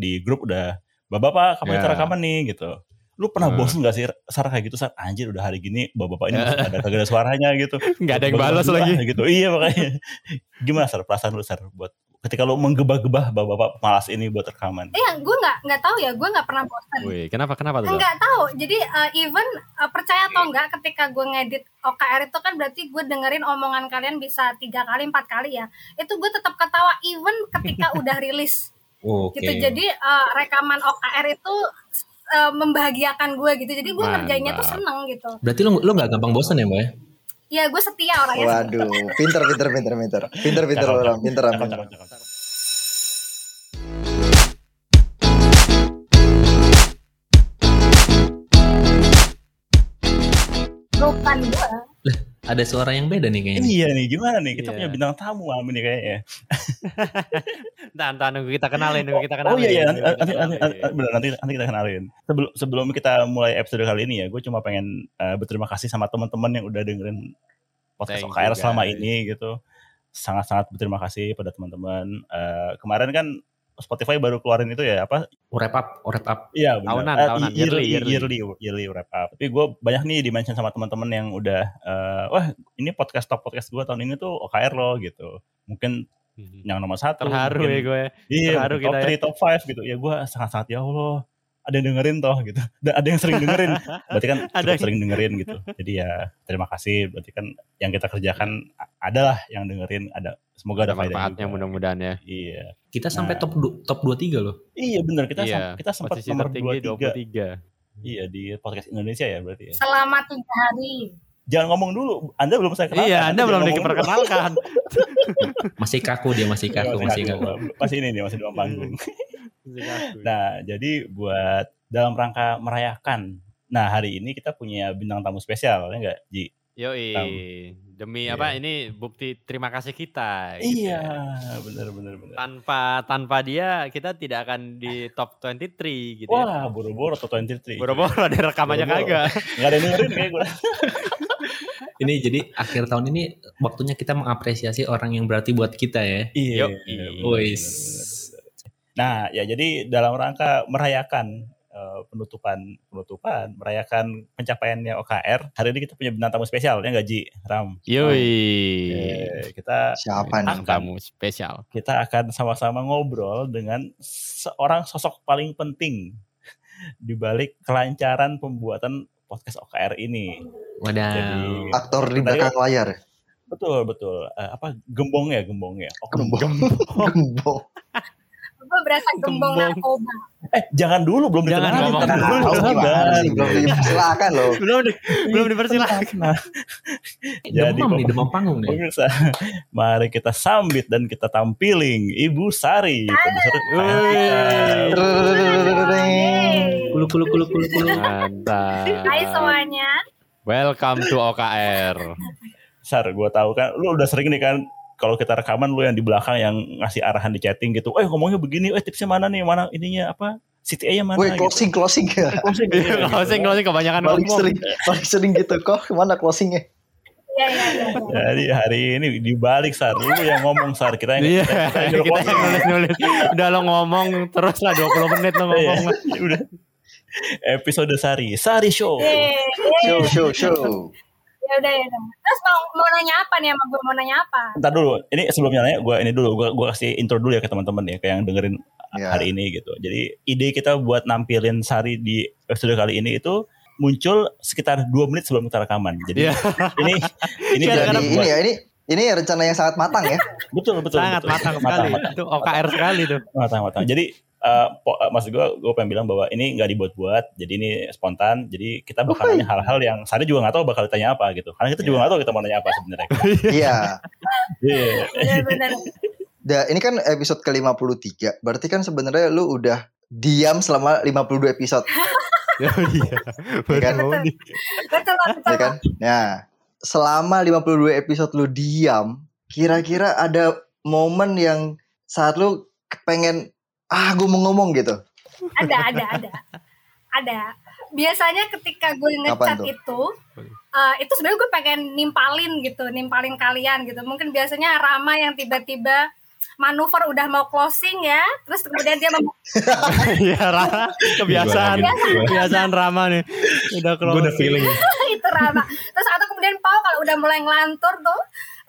di grup udah bapak-bapak kapan kita Ya. rekaman nih gitu lu pernah Hmm. bosen gak sih Sar kayak gitu Sar anjir udah hari gini bapak-bapak ini masih ada kagak ada suaranya gitu Nggak ada yang balas lagi. gitu iya makanya gimana Sar perasaan lu Sar buat ketika lu menggebah-gebah bapak-bapak malas ini buat rekaman Iya, gue nggak nggak tahu ya, gue nggak pernah bosan. Wih, kenapa kenapa tuh? Nggak tahu. Jadi uh, even uh, percaya atau enggak ketika gue ngedit OKR itu kan berarti gue dengerin omongan kalian bisa tiga kali empat kali ya. Itu gue tetap ketawa even ketika udah rilis Oke. gitu. Jadi uh, rekaman OKR itu uh, membahagiakan gue gitu. Jadi gue ngerjainnya tuh seneng gitu. Berarti lu lu nggak gampang bosan ya, Mbak? ya? Ya gue setia orangnya. Waduh, pinter, pinter, pinter, pinter, pinter, pinter orang, pinter, orang, cakep. Bukan gue. Ada suara yang beda nih kayaknya. Iya nih gimana nih kita Iya. punya bintang tamu malam ini kayaknya. Ntar, ntar nunggu kita kenalin, nunggu kita kenalin. Oh iya iya nanti nanti, nanti, nanti, bener, nanti nanti kita kenalin. Sebelum sebelum kita mulai episode kali ini ya, gue cuma pengen eh, berterima kasih sama teman-teman yang udah dengerin podcast Thank OKR selama guys. ini gitu. Sangat-sangat berterima kasih pada teman-teman. Eh, kemarin kan Spotify baru keluarin itu ya apa? Wrap up, wrap up. Iya benar. Tahunan, Eh, tahunan, yearly, yearly, yearly, yearly, wrap up. Tapi gue banyak nih di mention sama teman-teman yang udah, eh, wah ini podcast top podcast gue tahun ini tuh OKR loh gitu. Mungkin Mhm. yang nomor satu. Terharu mungkin ya gue. Iya, Terharu top kita ya. 3, top 5 gitu. Ya gue sangat-sangat ya Allah. Ada yang dengerin toh gitu. Dan ada yang sering dengerin. Berarti kan Ada cukup yang- sering dengerin gitu. Jadi ya terima kasih. Berarti kan yang kita kerjakan adalah yang dengerin. Ada semoga ada, Ada faedahnya manfaatnya mudah-mudahan ya. Iya. Kita sampai Nah. top du- top 23 loh. Iya benar kita Iya, kita sempat nomor tertinggi 23. 23. Iya di podcast Indonesia ya berarti ya. Selama tiga hari. Jangan ngomong dulu. Anda belum saya kenal. Iya, Anda belum ngomong dulu. diperkenalkan. Masih kaku dia, masih kaku, Masih masih kaku. kaku. Masih ini nih, masih di panggung. Nah, jadi buat dalam rangka merayakan. Nah, hari ini kita punya bintang tamu spesial, ya enggak, Ji? Yoi, Tahu. demi Iya. apa? Ini bukti terima kasih kita. gitu Iya, ya. benar benar benar. Tanpa tanpa dia kita tidak akan di top 23 gitu ya. Wah, boro-boro atau 23. Boro-boro ada rekamannya kagak. Enggak ada yang dengerin kayak gue. Ini jadi akhir tahun ini waktunya kita mengapresiasi orang yang berarti buat kita ya. Iya. Iya. benar. Nah, ya jadi dalam rangka merayakan eh, penutupan penutupan merayakan pencapaiannya OKR hari ini kita punya bintang tamu spesial ya nggak Ji Ram Yoi. Eh, kita Siapa nih? Tamu spesial. kita akan sama-sama ngobrol dengan seorang sosok paling penting di balik kelancaran pembuatan podcast OKR ini. Wadah. Jadi Aktor di Tadi- belakang layar. betul betul Eh, apa gembong ya gembong ya. Oh, Gembong. Gembong. Gue berasa gembong Gembong. narkoba. Eh jangan dulu belum Jangan dikenalin. ngomong Tenang, dulu. Belum dipersilakan loh. belum di, belum dipersilakan. Nah, jadi demam nih, demam panggung nih. pemirsa, mari kita sambit dan kita tampiling Ibu Sari. Kulu kulu kulu kulu kulu. Mantap. Hai semuanya. Welcome to OKR. Sar, gue tahu kan, lu udah sering nih kan kalau kita rekaman lu yang di belakang yang ngasih arahan di chatting gitu. Eh ngomongnya begini, eh tipsnya mana nih, mana ininya apa? CTA-nya mana? Woi, closing, closing ya. Gitu. Closing. Iya, Closing, closing kebanyakan Paling ngomong. sering, paling sering gitu. Kok mana closingnya? Iya iya iya. Jadi hari ini dibalik Sar, lu yang ngomong Sar, kita yang Iya, kita, yang kita closing. yang nulis-nulis. Udah lo ngomong terus lah 20 menit lo Iya, ngomong. udah. Episode Sari, Sari Show. Show, show, show. Ya udah ya udah. Terus mau mau nanya apa nih sama gue mau nanya apa? Ntar dulu, ini sebelumnya nanya, gue ini dulu, gue gue kasih intro dulu ya ke teman-teman ya, kayak yang dengerin Ya. hari ini gitu. Jadi ide kita buat nampilin Sari di episode kali ini itu muncul sekitar dua menit sebelum kita rekaman. Jadi Iya. ini ini jadi ini ya, ini ini rencana yang sangat matang ya. betul betul Sangat betul. matang sekali. Itu OKR sekali tuh. matang matang. Jadi eh, po- eh, maksud gue, gue pengen bilang bahwa ini nggak dibuat-buat, jadi ini spontan. Jadi kita bakal nanya hal-hal yang Sari juga nggak tahu bakal ditanya apa gitu. Karena kita juga nggak tahu kita mau nanya apa sebenarnya. Iya. Iya. Benar-benar. Da, ini kan episode ke-53. Berarti kan sebenarnya lu udah diam selama 52 episode, Oh iya. ya kan? Di- Betul betul. Ya kan? Nah, selama 52 episode lu diam, kira-kira ada momen yang saat lu pengen ah gue mau ngomong gitu. Ada ada ada. Ada. Biasanya ketika gue tuh? itu eh, itu sebenarnya gue pengen nimpalin gitu, nimpalin kalian gitu. Mungkin biasanya Rama yang tiba-tiba manuver udah mau closing ya, terus kemudian dia mem- Iya, Rama. Kebiasaan. Kebiasaan Rama nih. Udah Gue udah closing. feeling. itu Rama. Terus atau kemudian Pau kalau udah mulai ngelantur tuh,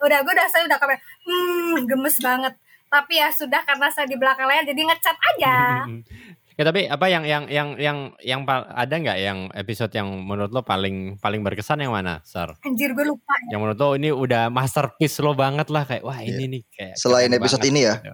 udah gue udah saya udah kayak hmm gemes banget. Tapi ya sudah karena saya di belakang layar jadi ngecat aja. Ya tapi apa yang yang yang yang yang ada nggak yang episode yang menurut lo paling paling berkesan yang mana, Sar? Anjir gue lupa. Yang menurut lo ini udah masterpiece lo banget lah kayak wah ini nih kayak. Selain episode banget ini ya. gitu.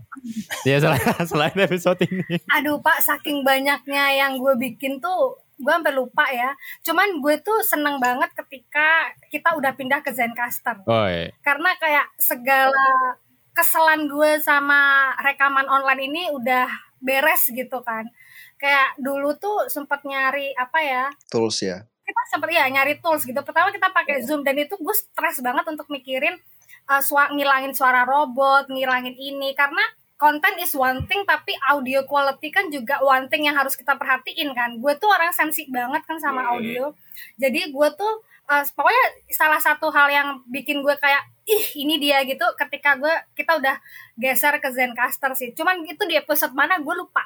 Iya selain selain episode ini. Aduh Pak, saking banyaknya yang gue bikin tuh gue sampai lupa ya. Cuman gue tuh seneng banget ketika kita udah pindah ke Zencaster. Oh, iya. Karena kayak segala keselan gue sama rekaman online ini udah beres gitu kan. Kayak dulu tuh sempet nyari apa ya, Tools ya. kita sempet ya nyari tools gitu. Pertama kita pakai Zoom dan itu gue stres banget untuk mikirin uh, sua- ngilangin suara robot, ngilangin ini karena konten is one thing tapi audio quality kan juga one thing yang harus kita perhatiin kan. Gue tuh orang sensi banget kan sama audio. Jadi gue tuh uh, pokoknya salah satu hal yang bikin gue kayak ih ini dia gitu. Ketika gue kita udah geser ke Zencaster sih. Cuman itu di episode mana gue lupa.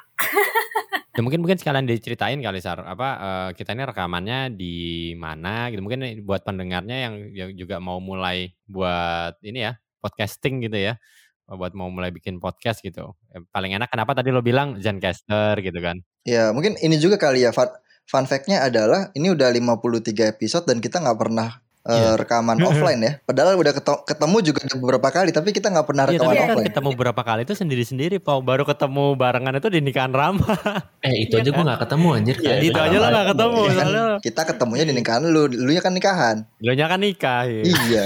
Ya mungkin mungkin sekalian diceritain kali Sar. Apa eh, kita ini rekamannya di mana gitu. Mungkin buat pendengarnya yang, yang juga mau mulai buat ini ya podcasting gitu ya. Buat mau mulai bikin podcast gitu. Eh, paling enak kenapa tadi lo bilang Zencaster gitu kan? Ya mungkin ini juga kali ya fun, fun fact-nya adalah ini udah 53 episode dan kita nggak pernah eh, Iya. rekaman offline ya. Padahal udah ketemu juga beberapa kali tapi kita nggak pernah Iya, rekaman tapi kita offline. ketemu berapa kali itu sendiri-sendiri Pau baru ketemu barengan itu di nikahan Rama Eh itu Iya aja gue kan? gak ketemu anjir. Iya, itu aja lo gak ketemu Iya kan, kita ketemunya di nikahan lu, lu nya kan nikahan. lo kan nikah ya. Iya.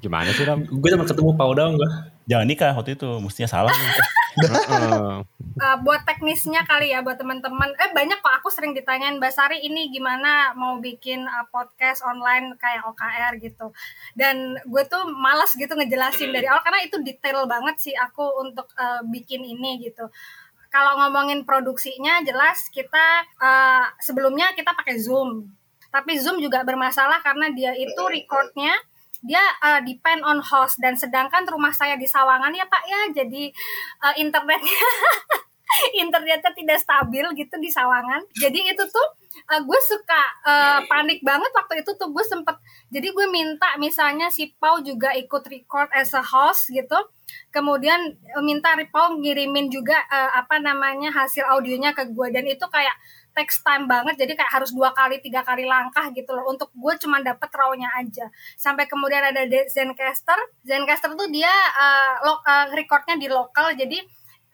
gimana sih Ram Gue cuma ketemu Pau doang gue. Jangan nikah waktu itu, mestinya salah. Heeh. Uh, buat teknisnya kali ya buat teman-teman eh banyak kok aku sering ditanyain Mbak Sari ini gimana mau bikin uh, podcast online kayak OKR gitu dan gue tuh malas gitu ngejelasin dari awal karena itu detail banget sih aku untuk uh, bikin ini gitu kalau ngomongin produksinya jelas kita uh, sebelumnya kita pakai Zoom tapi Zoom juga bermasalah karena dia itu recordnya dia uh, depend on host. Dan sedangkan rumah saya di Sawangan ya Pak ya. Jadi uh, internetnya internetnya tidak stabil gitu di Sawangan. Jadi itu tuh uh, gue suka uh, panik banget waktu itu tuh. Gue sempet jadi gue minta misalnya si Pau juga ikut record as a host gitu. Kemudian minta Pau ngirimin juga uh, apa namanya hasil audionya ke gue. Dan itu kayak text time banget jadi kayak harus dua kali tiga kali langkah gitu loh. Untuk gue cuma dapet raw-nya aja. Sampai kemudian ada Zencaster Zencaster tuh dia uh, lo- uh, recordnya di lokal jadi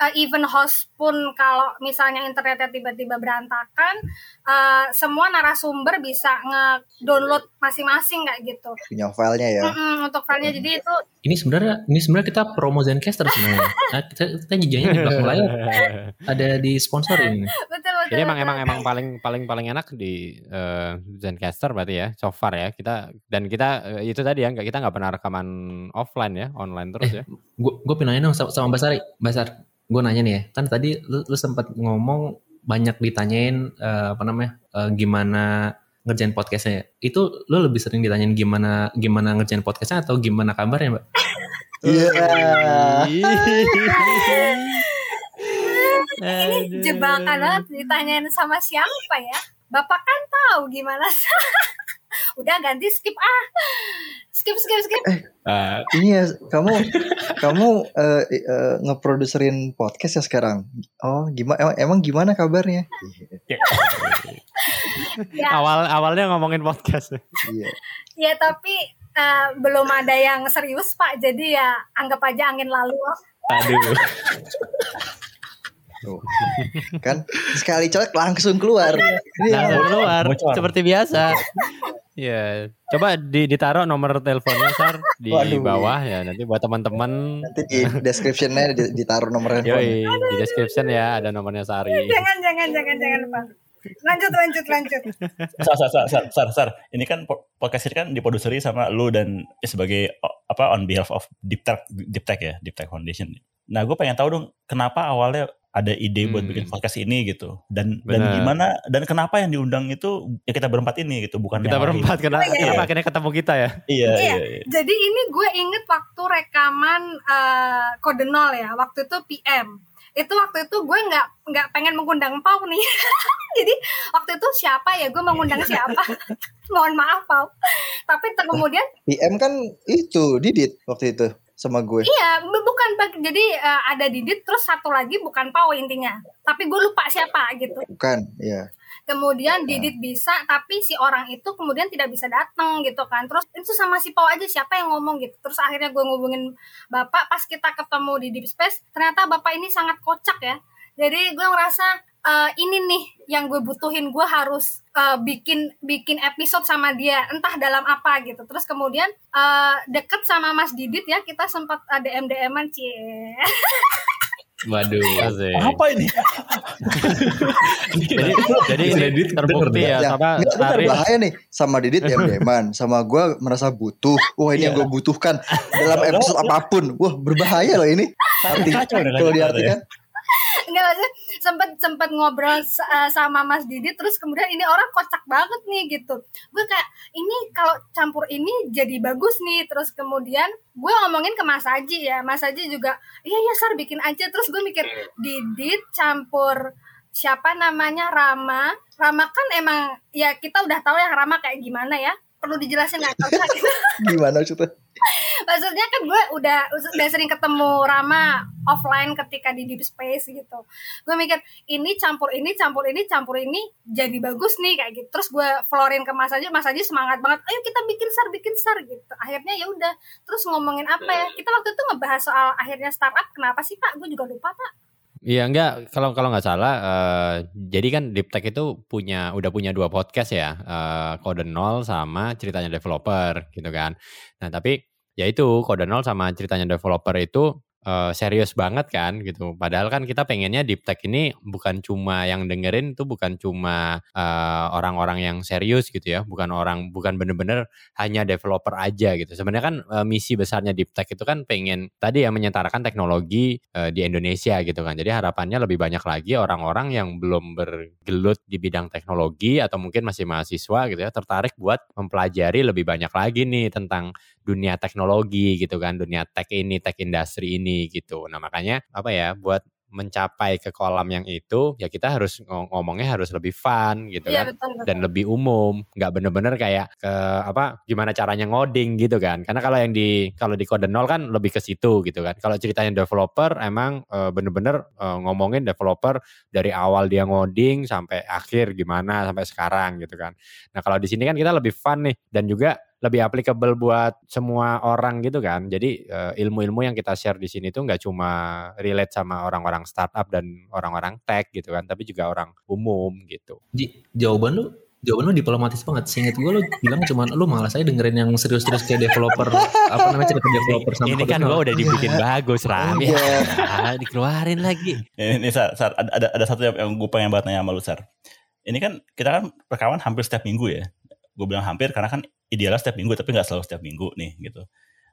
uh, even host pun kalau misalnya internetnya tiba-tiba berantakan uh, semua narasumber bisa nge-download masing-masing kayak gitu Punya filenya ya. Mm-mm, untuk filenya jadi itu Ini sebenarnya ini sebenarnya kita promo Zencaster sebenarnya. Nah, kita kita jejanya di belakang layar ada di sponsorin. betul betul Jadi emang betul. emang emang paling paling paling enak di eh, Zencaster berarti ya, so far ya kita dan kita eh, itu tadi ya nggak kita nggak pernah rekaman offline ya, online terus ya. Gue gue pengen nanya dong sama, sama Mbak Sari. Gue nanya nih ya. Kan tadi lu, lu sempat ngomong banyak ditanyain eh, apa namanya eh, gimana ngerjain podcastnya. Itu lu lebih sering ditanyain gimana gimana ngerjain podcastnya atau gimana kabarnya Mbak? Iya. ini jebakan banget ditanyain sama siapa ya bapak kan tahu gimana udah ganti skip ah skip skip skip Eh, Ini ya kamu kamu eh, eh, ngeproduserin podcast ya sekarang. Oh, gimana emang, emang gimana kabarnya? ya awal awalnya ngomongin podcast. Iya. ya tapi eh, belum ada yang serius pak jadi ya anggap aja angin lalu Aduh. Tuh. Kan sekali colek langsung keluar. Ini Langsung emang- keluar Bocor. seperti biasa. Ya, coba di, ditaruh nomor teleponnya Sar di Waduh. bawah ya nanti buat teman-teman. nanti di description-nya di- ditaruh nomor handphone. Yoi, di description ya ada nomornya Sari. jangan jangan jangan jangan pak lanjut lanjut lanjut Sar, sar, sar, sar, sar, sar. Ini kan po- podcast ini kan diproduseri sama lu dan ya sebagai apa on behalf of Deep Tech, Deep Tech ya, Deep Tech Foundation. Nah, gue pengen tahu dong kenapa awalnya ada ide buat Hmm. bikin podcast ini gitu dan dan Benar. gimana dan kenapa yang diundang itu ya kita berempat ini gitu bukan Kita lain. berempat kenapa, Iya. kenapa akhirnya ketemu kita ya? iya Iya. iya, iya. Jadi ini gue inget waktu rekaman eh, kode nol ya, waktu itu PM. Itu waktu itu gue nggak nggak pengen mengundang Pau nih. Jadi waktu itu siapa ya gue mengundang siapa? Mohon maaf Pau. Tapi kemudian PM kan itu Didit waktu itu sama gue. iya bu- bukan jadi eh, ada Didit terus satu lagi bukan Pau intinya. Tapi gue lupa siapa gitu. Bukan, iya. kemudian Didit bisa tapi si orang itu kemudian tidak bisa datang gitu kan terus itu sama si Pau aja siapa yang ngomong gitu terus akhirnya gue ngubungin bapak pas kita ketemu di Deep Space ternyata bapak ini sangat kocak ya jadi gue ngerasa eh, ini nih yang gue butuhin. Gue harus eh, bikin bikin episode sama dia entah dalam apa gitu. Terus kemudian eh, deket sama Mas Didit ya kita sempat ada DM DMan cie. Waduh. Asik. apa ini? Jadi jadi Bisa edit, terbukti ya, Ya, sama Sari bahaya nih. Sama Didit ya Deman sama gue merasa butuh. Wah ini yang Iya. gue butuhkan dalam episode apa pun. Wah berbahaya loh ini. Arti, kalau diartikan Enggak maksudnya sempat sempat ngobrol eh, sama Mas Didi terus kemudian ini orang kocak banget nih gitu. Gue kayak ini kalau campur ini jadi bagus nih terus kemudian gue ngomongin ke Mas Aji ya. Mas Aji juga iya ya Sar bikin aja terus gue mikir Didit campur siapa namanya Rama. Rama kan emang ya kita udah tahu ya Rama kayak gimana ya. Perlu dijelasin nggak gitu. gimana maksudnya maksudnya kan gue udah udah sering ketemu Rama offline ketika di deep space gitu. Gue mikir ini campur ini campur ini campur ini jadi bagus nih kayak gitu. Terus gue florin ke Mas aja Mas aja semangat banget ayo kita bikin sar bikin sar gitu. Akhirnya ya udah. Terus ngomongin apa ya? Kita waktu itu ngebahas soal akhirnya startup kenapa sih pak? Gue juga lupa pak. Iya enggak. Kalau kalau nggak salah eh, jadi kan Deep Tech itu punya udah punya dua podcast ya eh, Kode Nol sama ceritanya developer gitu kan. Nah tapi ya itu Kode Nol sama ceritanya developer itu eh, serius banget kan gitu. Padahal kan kita pengennya Deep Tech ini bukan cuma yang dengerin tuh bukan cuma eh, orang-orang yang serius gitu ya, bukan orang bukan bener-bener hanya developer aja gitu. Sebenarnya kan eh, misi besarnya Deep Tech itu kan pengen tadi ya menyetarakan teknologi eh, di Indonesia gitu kan. Jadi harapannya lebih banyak lagi orang-orang yang belum bergelut di bidang teknologi atau mungkin masih mahasiswa gitu ya tertarik buat mempelajari lebih banyak lagi nih tentang dunia teknologi gitu kan, dunia tech ini, tech industry ini gitu. Nah, makanya apa ya buat mencapai ke kolam yang itu ya kita harus ngom- ngomongnya harus lebih fun gitu iya kan betul betul. dan lebih umum. Nggak bener-bener kayak ke apa gimana caranya ngoding gitu kan. Karena kalau yang di kalau di kode nol kan lebih ke situ gitu kan. Kalau ceritanya developer emang eh, bener-bener eh, ngomongin developer dari awal dia ngoding sampai akhir gimana sampai sekarang gitu kan. Nah kalau di sini kan kita lebih fun nih dan juga lebih applicable buat semua orang gitu kan. Jadi eh, ilmu-ilmu yang kita share di sini tuh nggak cuma relate sama orang-orang startup dan orang-orang tech gitu kan tapi juga orang umum gitu. Ji, jawaban lu jawaban lu diplomatis banget. Seinget gue lu bilang cuman lu malah saya dengerin yang serius-serius kayak developer apa namanya cerita developer sama ini kan gua udah dibikin bagus Ram. Ya Iya. Ah, dikeluarin lagi. Ini, ini Sar, Sar, ada, ada ada satu yang, yang gue pengen banget nanya sama lu Sar. Ini kan kita kan rekaman hampir setiap minggu ya. Gue bilang hampir karena kan idealnya setiap minggu tapi nggak selalu setiap minggu nih gitu.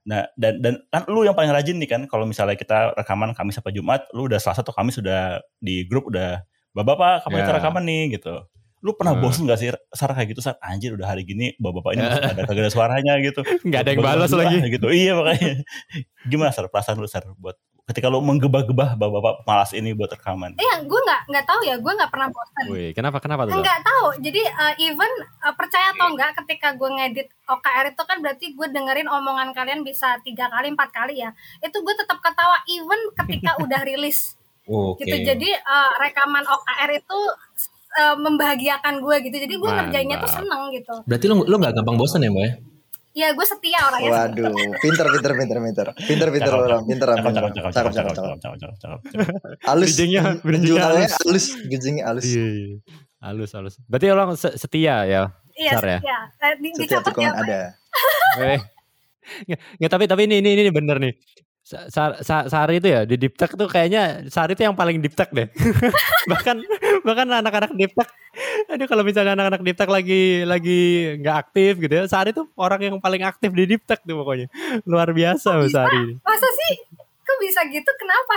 Nah dan dan kan lu yang paling rajin nih kan kalau misalnya kita rekaman Kamis sampai Jumat lu udah Selasa atau Kamis sudah di grup udah bapak-bapak kapan kita Ya. rekaman nih? Gitu. Lu pernah Hmm. bosen gak sih Sar kayak gitu Sar? Anjir udah hari gini bapak-bapak ini masih ada kagak ada suaranya gitu. Nggak ada yang balas lagi. gitu. Iya makanya. Gimana Sar perasaan lu Sar buat ketika lu menggebah-gebah bapak-bapak malas ini buat rekaman iya gue nggak nggak tahu ya gue nggak pernah bosan Wih, kenapa kenapa tuh Sar? Enggak tahu. Jadi uh, even uh, percaya atau enggak ketika gue ngedit OKR itu kan berarti gue dengerin omongan kalian bisa tiga kali empat kali ya. Itu gue tetap ketawa even ketika udah rilis Oke. gitu. Jadi uh, rekaman OKR itu uh, membahagiakan gue gitu. Jadi gue ngerjainnya tuh seneng gitu. Berarti lu lu nggak gampang bosan ya, Mbak ya? Ya gue setia orangnya. Waduh, pinter, pinter, pinter, pinter, pinter, pinter orang, pinter, cakep pinter, cakep cakep cakep, cakep cakep, cakep cakep, cakep cakep cakep halus, Bridgingnya- bridgingnya menjualnya halus. halus, bridgingnya halus. Iya, iya. halus halus berarti orang se- setia ya Iya Sar ya? setia. Ya. tikungan ada. Eh, nggak, tapi tapi ini ini ini bener nih. Sa- Sa- Sa- Sari itu ya di Deep Tech tuh kayaknya Sari itu yang paling Deep Tech deh. bahkan bahkan anak-anak Deep Tech, aduh kalau misalnya anak-anak Deep Tech lagi lagi nggak aktif gitu ya, Sari tuh orang yang paling aktif di Deep Tech tuh pokoknya. Luar biasa? Sari. Masa sih? Kok bisa gitu? Kenapa?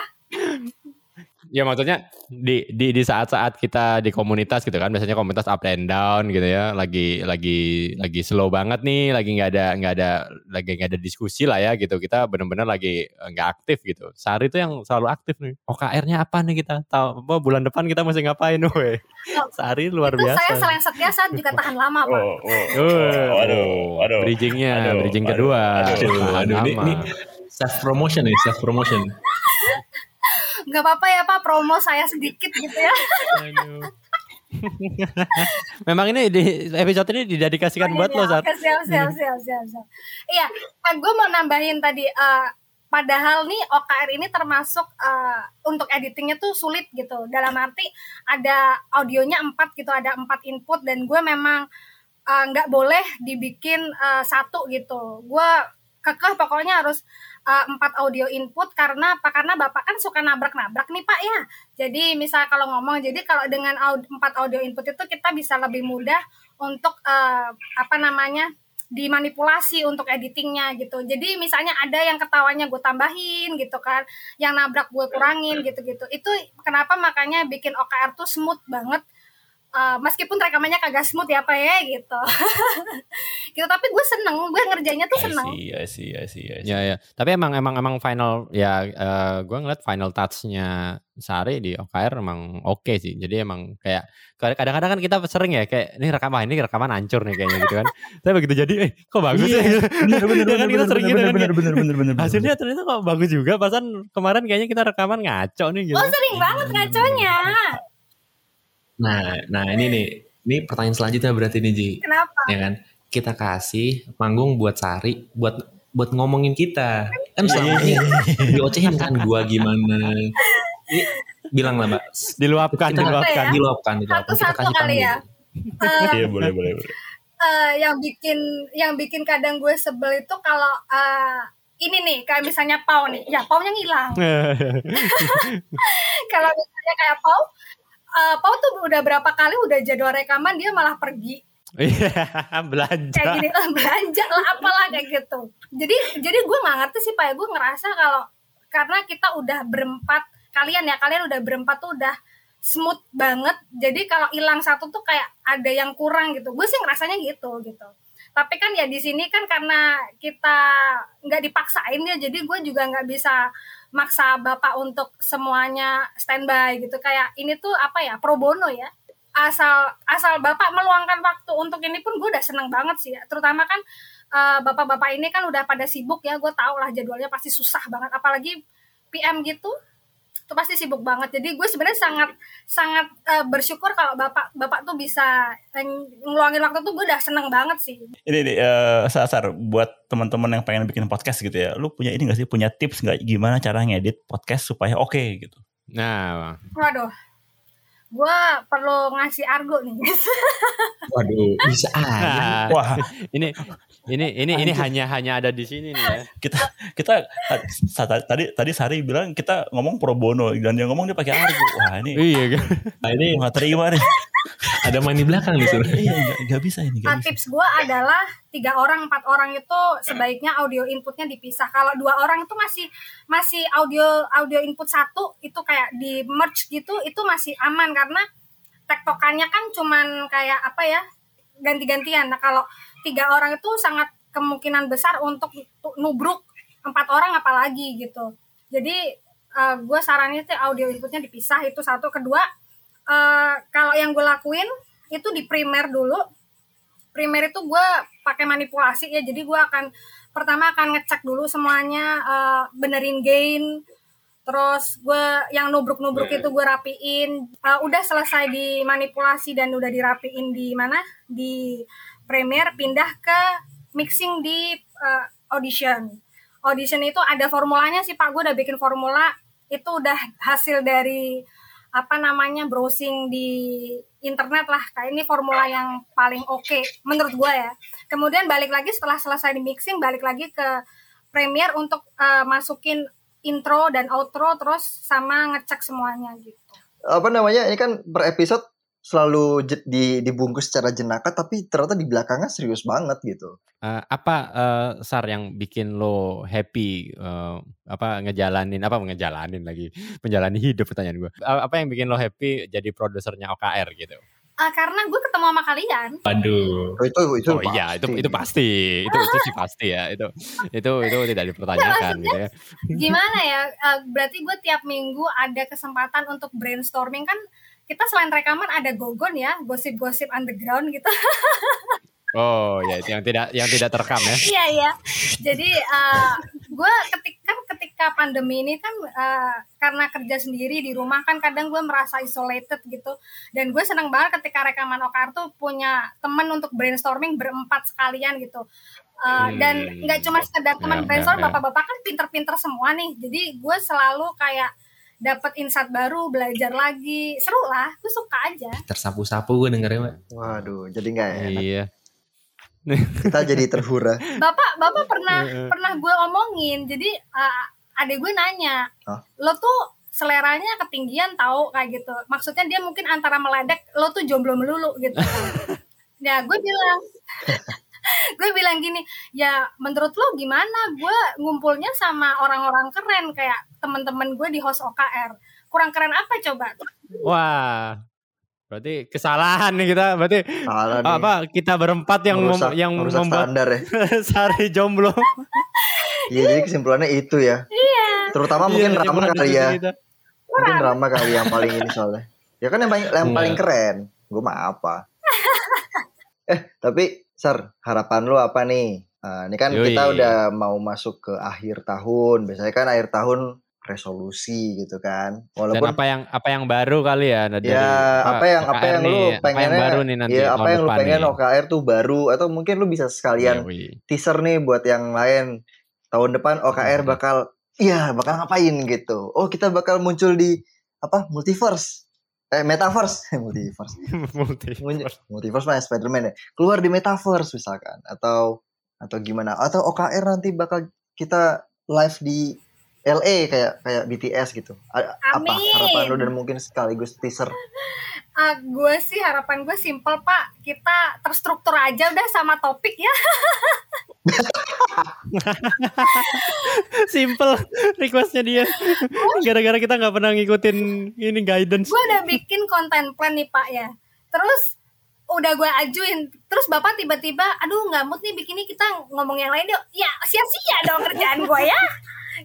Ya maksudnya di di di saat-saat kita di komunitas gitu kan biasanya komunitas up and down gitu ya lagi lagi lagi slow banget nih lagi nggak ada nggak ada lagi nggak ada diskusi lah ya gitu kita benar-benar lagi eh, nggak aktif gitu Sari itu yang selalu aktif nih OKR-nya apa nih kita tahu apa bulan depan kita mesti ngapain weh Sari luar itu biasa saya selain setia saya juga tahan lama pak Oh, oh. Oh, Waduh, waduh. bridgingnya Aduh, bridging aduh, kedua aduh, Tahan aduh, ini- lama. ini- self promotion nih, self promotion. Nggak apa-apa ya pak promo saya sedikit gitu ya Aduh. Memang ini di episode ini didedikasikan buat lo saat siap, siap, siap, siap, siap. Iya, gue mau nambahin tadi. eh, padahal nih OKR ini termasuk eh, untuk editingnya tuh sulit gitu. Dalam arti ada audionya empat gitu, ada empat input dan gue memang eh, nggak boleh dibikin eh, satu gitu. Gue kekeh pokoknya harus eh, empat audio input karena apa? Karena bapak kan suka nabrak-nabrak nih pak ya. Jadi misal kalau ngomong, jadi kalau dengan aud- empat audio input itu kita bisa lebih mudah untuk eh, apa namanya dimanipulasi untuk editingnya gitu. Jadi misalnya ada yang ketawanya gue tambahin gitu kan, yang nabrak gue kurangin gitu-gitu. Itu kenapa makanya bikin OKR tuh smooth banget. Eh, meskipun rekamannya kagak smooth ya pak ya gitu. gitu tapi gue seneng, gue ngerjainnya tuh seneng. I see, I see, I see, I see. Ya ya. Tapi emang emang emang final ya eh gue ngeliat final touch-nya Sari di OKR emang oke sih. Jadi emang kayak kadang-kadang kan kita sering ya kayak ini rekaman ini rekaman hancur nih kayaknya gitu kan. Tapi begitu jadi eh kok bagus ya. Iya, bener, bener, Ya kan bener, kita sering gitu kan. bener, bener, bener, bener, bener. Hasilnya ternyata kok bagus juga. Pasan kemarin kayaknya kita rekaman ngaco nih gitu. Oh sering banget ngaconya. Nah, nah ini nih, ini pertanyaan selanjutnya berarti nih Ji, Kenapa? ya kan? Kita kasih panggung buat Sari, buat buat ngomongin kita. Kan selama ini diocehin kan gua gimana. Ini bilang lah mbak, Diluapkan, Kita- diluapkan. diluapkan, diluapkan. Kita Satu-satu kasih ya. panggung. Eh, Iya, boleh, boleh, boleh. eh, yang bikin yang bikin kadang gue sebel itu kalau eh, ini nih kayak misalnya Pau nih, ya Paunya ngilang. kalau misalnya kayak Pau, eh, Pau tuh udah berapa kali udah jadwal rekaman dia malah pergi Iya, kayak belanja. gini "Eh, belanja lah apalah kayak gitu. Jadi jadi gue nggak ngerti sih pak, gue ngerasa kalau karena kita udah berempat kalian ya kalian udah berempat tuh udah smooth banget. Jadi kalau hilang satu tuh kayak ada yang kurang gitu. Gue sih ngerasanya gitu gitu. Tapi kan ya di sini kan karena kita nggak dipaksain ya, jadi gue juga nggak bisa maksa bapak untuk semuanya standby gitu. Kayak ini tuh apa ya pro bono ya asal asal bapak meluangkan waktu untuk ini pun gue udah seneng banget sih ya. terutama kan eh, bapak-bapak ini kan udah pada sibuk ya gue tau lah jadwalnya pasti susah banget apalagi PM gitu itu pasti sibuk banget. Jadi gue sebenarnya sangat sangat eh, bersyukur kalau bapak bapak tuh bisa eh, ngeluangin waktu tuh gue udah seneng banget sih. Ini nih, eh, Sasar, buat teman-teman yang pengen bikin podcast gitu ya, lu punya ini gak sih, punya tips nggak gimana cara ngedit podcast supaya oke gitu? Nah, waduh gue perlu ngasih argo nih Waduh, bisa aja. nah, Wah, ini ini ini ini hanya hanya ada di sini nih ya. kita kita tadi tadi Sari bilang kita ngomong pro bono dan yang ngomong dia pakai argo. Wah, ini Iya kan. Nah, ini nggak terima nih. ada main di belakang nih sebenarnya. Iya, nggak- bisa ini, Nah, nggak bisa. tips gue adalah tiga orang empat orang itu sebaiknya audio inputnya dipisah. Kalau dua orang itu masih masih audio audio input satu itu kayak di merge gitu itu masih aman karena tektokannya kan cuman kayak apa ya ganti-gantian. Nah kalau tiga orang itu sangat kemungkinan besar untuk tu- nubruk empat orang apalagi gitu. Jadi gue sarannya tuh audio inputnya dipisah itu satu. Kedua eh, kalau yang gue lakuin itu di primer dulu primer itu gue pakai manipulasi ya. Jadi gue akan pertama akan ngecek dulu semuanya eh, benerin gain. Terus gue yang nubruk-nubruk itu gue rapiin. Eh, udah selesai dimanipulasi dan udah dirapiin di mana? Di Premiere pindah ke mixing di eh, audition. Audition itu ada formulanya sih pak. Gue udah bikin formula. Itu udah hasil dari apa namanya browsing di internet lah. Kayak ini formula yang paling oke menurut gue ya. Kemudian balik lagi setelah selesai di mixing balik lagi ke Premiere untuk eh, masukin intro dan outro terus sama ngecek semuanya gitu. Apa namanya? Ini kan per episode selalu je- di dibungkus secara jenaka tapi ternyata di belakangnya serius banget gitu. Eh, apa eh, Sar yang bikin lo happy eh, apa ngejalanin apa ngejalanin lagi menjalani hidup pertanyaan gue apa yang bikin lo happy jadi produsernya OKR gitu Ah, karena gue ketemu sama kalian. Waduh. Oh, itu itu oh iya itu itu pasti itu itu sih pasti ya itu itu itu tidak dipertanyakan gitu ya Gimana ya? eh, berarti gue tiap minggu ada kesempatan untuk brainstorming kan. Kita selain rekaman ada gogon ya, gosip-gosip underground gitu. oh ya itu yang tidak yang tidak terekam ya Iya iya. Jadi eh, gue ketika kan ketika pandemi ini kan eh, karena kerja sendiri di rumah kan kadang gue merasa isolated gitu. Dan gue seneng banget ketika rekaman OKR tuh punya temen untuk brainstorming berempat sekalian gitu. Dan Hmm. nggak cuma sekedar teman Ya, brainstorm, ya, ya. bapak-bapak kan pinter-pinter semua nih. Jadi gue selalu kayak dapat insight baru, belajar lagi, seru lah. Gue suka aja. Tersapu-sapu gue dengernya. Mbak. Waduh, jadi nggak enak. iya Kita jadi terhura. Bapak, bapak pernah pernah gue omongin jadi uh, adek gue nanya Hah? lo tuh seleranya ketinggian tahu kayak gitu maksudnya dia mungkin antara meledek lo tuh jomblo melulu gitu ya gue bilang gue bilang gini ya menurut lo gimana gue ngumpulnya sama orang-orang keren kayak teman-teman gue di host OKR kurang keren apa coba wah berarti kesalahan nih kita berarti Salah nih. apa kita berempat yang mem- Merusak- yang merusak membuat standar ya. Sari jomblo Iya, jadi kesimpulannya itu ya. iya Terutama mungkin Iya, Rama kali ya. kita. Mungkin Rama kali yang paling ini soalnya. Ya kan yang paling yang Enggak. paling keren. Gue mah apa? eh, tapi Sar, harapan lu apa nih? Nah, ini kan Yoi. kita udah mau masuk ke akhir tahun. Biasanya kan akhir tahun resolusi gitu kan. dan Walaupun apa yang apa yang baru kali ya dari ya apa yang apa OKR yang nih, lu apa yang pengennya baru nih nanti ya apa yang lu pengen nih. Iya, OKR tuh baru atau mungkin lu bisa sekalian Yoi. teaser nih buat yang lain tahun depan OKR Hmm. bakal iya bakal ngapain gitu oh kita bakal muncul di apa multiverse eh metaverse multiverse Multi- Mun- multiverse mah Spiderman ya keluar di metaverse misalkan atau atau gimana atau OKR nanti bakal kita live di LA kayak kayak BTS gitu. A- apa? Amin. harapan lu dan mungkin sekaligus teaser. Ah, gue sih harapan gue simple pak. Kita terstruktur aja udah sama topik ya. Simple requestnya dia. Gara-gara kita nggak pernah ngikutin ini guidance. Gue udah bikin konten plan nih pak ya. Terus udah gue ajuin. Terus bapak tiba-tiba aduh nggak mood nih bikin ini kita ngomong yang lain yuk. Ya sia-sia dong kerjaan gue ya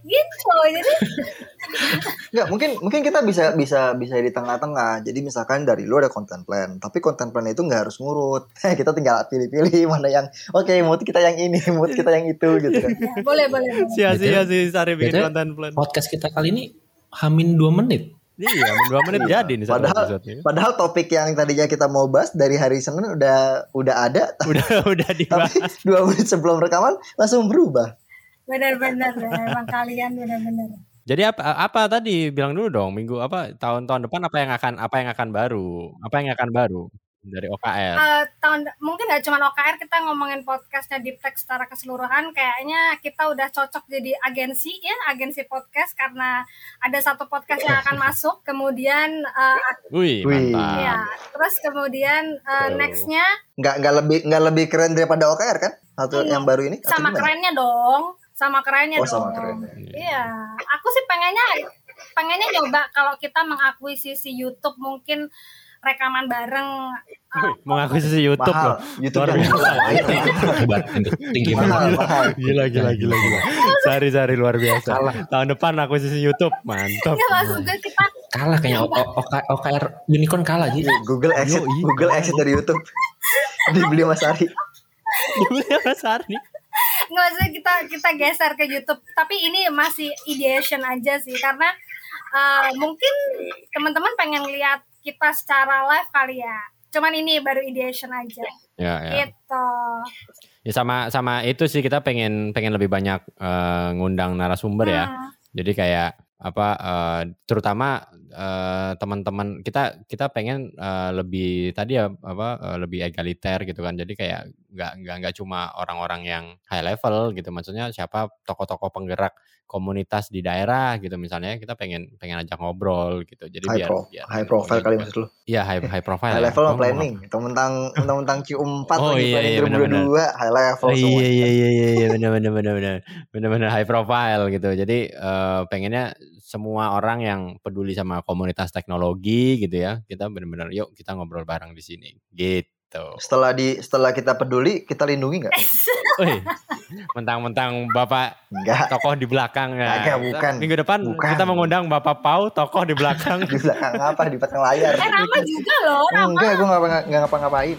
gitu jadi Nggak, mungkin mungkin kita bisa bisa bisa di tengah-tengah. Jadi misalkan dari lu ada content plan, tapi content plan itu nggak harus ngurut. kita tinggal pilih-pilih mana yang oke, mood kita yang ini, mood kita yang itu gitu kan. ya, boleh boleh boleh. sia-sia sih Sari bikin Betul. konten plan Podcast kita kali ini hamin 2 menit. iya dua menit jadi nih satu Padahal- episode. Padahal topik yang tadinya kita mau bahas dari hari Senin udah udah ada, udah udah dibahas tapi dua menit sebelum rekaman langsung berubah. Benar-benar emang kalian benar-benar Jadi apa apa tadi bilang dulu dong minggu apa tahun-tahun depan apa yang akan apa yang akan baru? Apa yang akan baru dari OKR? Eh, tahun mungkin nggak cuma OKR kita ngomongin podcastnya Deep Tech secara keseluruhan kayaknya kita udah cocok jadi agensi ya agensi podcast karena ada satu podcast yang akan masuk kemudian eh, Wih, Wih. mantap. ya terus kemudian eh, Betul. nextnya Nggak nggak lebih nggak lebih keren daripada OKR kan? Satu Iya. yang baru ini? Atau sama kerennya dong sama kerennya Oh, dong sama kerennya. iya aku sih pengennya pengennya nyoba kalau kita mengakuisisi YouTube mungkin rekaman bareng Wih, Mengakuisisi YouTube Mahal. loh. YouTube. Hebat, tinggi banget. Gila gila gila gila. Sari sari luar biasa. Tahun depan akuisisi YouTube, mantap. Gue kita Kalah kayaknya O- O- OK- OKR unicorn kalah gitu. Google exit. Google exit dari YouTube. Dibeli Mas Ari. Dibeli sama Sari. Nggak usah kita kita geser ke YouTube. Tapi ini masih ideation aja sih karena uh, mungkin teman-teman pengen lihat kita secara live kali ya. Cuman ini baru ideation aja. Ya, ya. gitu. Ya sama sama itu sih kita pengen pengen lebih banyak eh, ngundang narasumber ya. Hmm, Jadi kayak apa eh, terutama eh, teman-teman kita kita pengen eh, lebih tadi ya apa eh, lebih egaliter gitu kan. Jadi kayak nggak nggak nggak cuma orang-orang yang high level gitu maksudnya siapa tokoh-tokoh penggerak komunitas di daerah gitu misalnya kita pengen pengen ajak ngobrol gitu jadi high, biar, pro, biar high profile kali maksud lu Iya high high profile high ya. level Oh, planning mentang-mentang mentang-mentang Q4 Oh, lagi iya, iya, benar-benar. 2022 high level Oh, semua iya iya iya iya iya benar benar benar benar benar benar high profile gitu. Jadi eh, pengennya semua orang yang peduli sama komunitas teknologi gitu ya, kita benar-benar yuk kita ngobrol bareng di sini gitu. setelah di setelah kita peduli kita lindungi nggak mentang-mentang Bapak enggak tokoh di belakang ya. Kita- bukan. Minggu depan Bukan. kita mengundang Bapak Pau tokoh di belakang. di belakang apa di belakang layar Eh Rama juga loh, Rama. enggak gue nggak ngapa-ngapain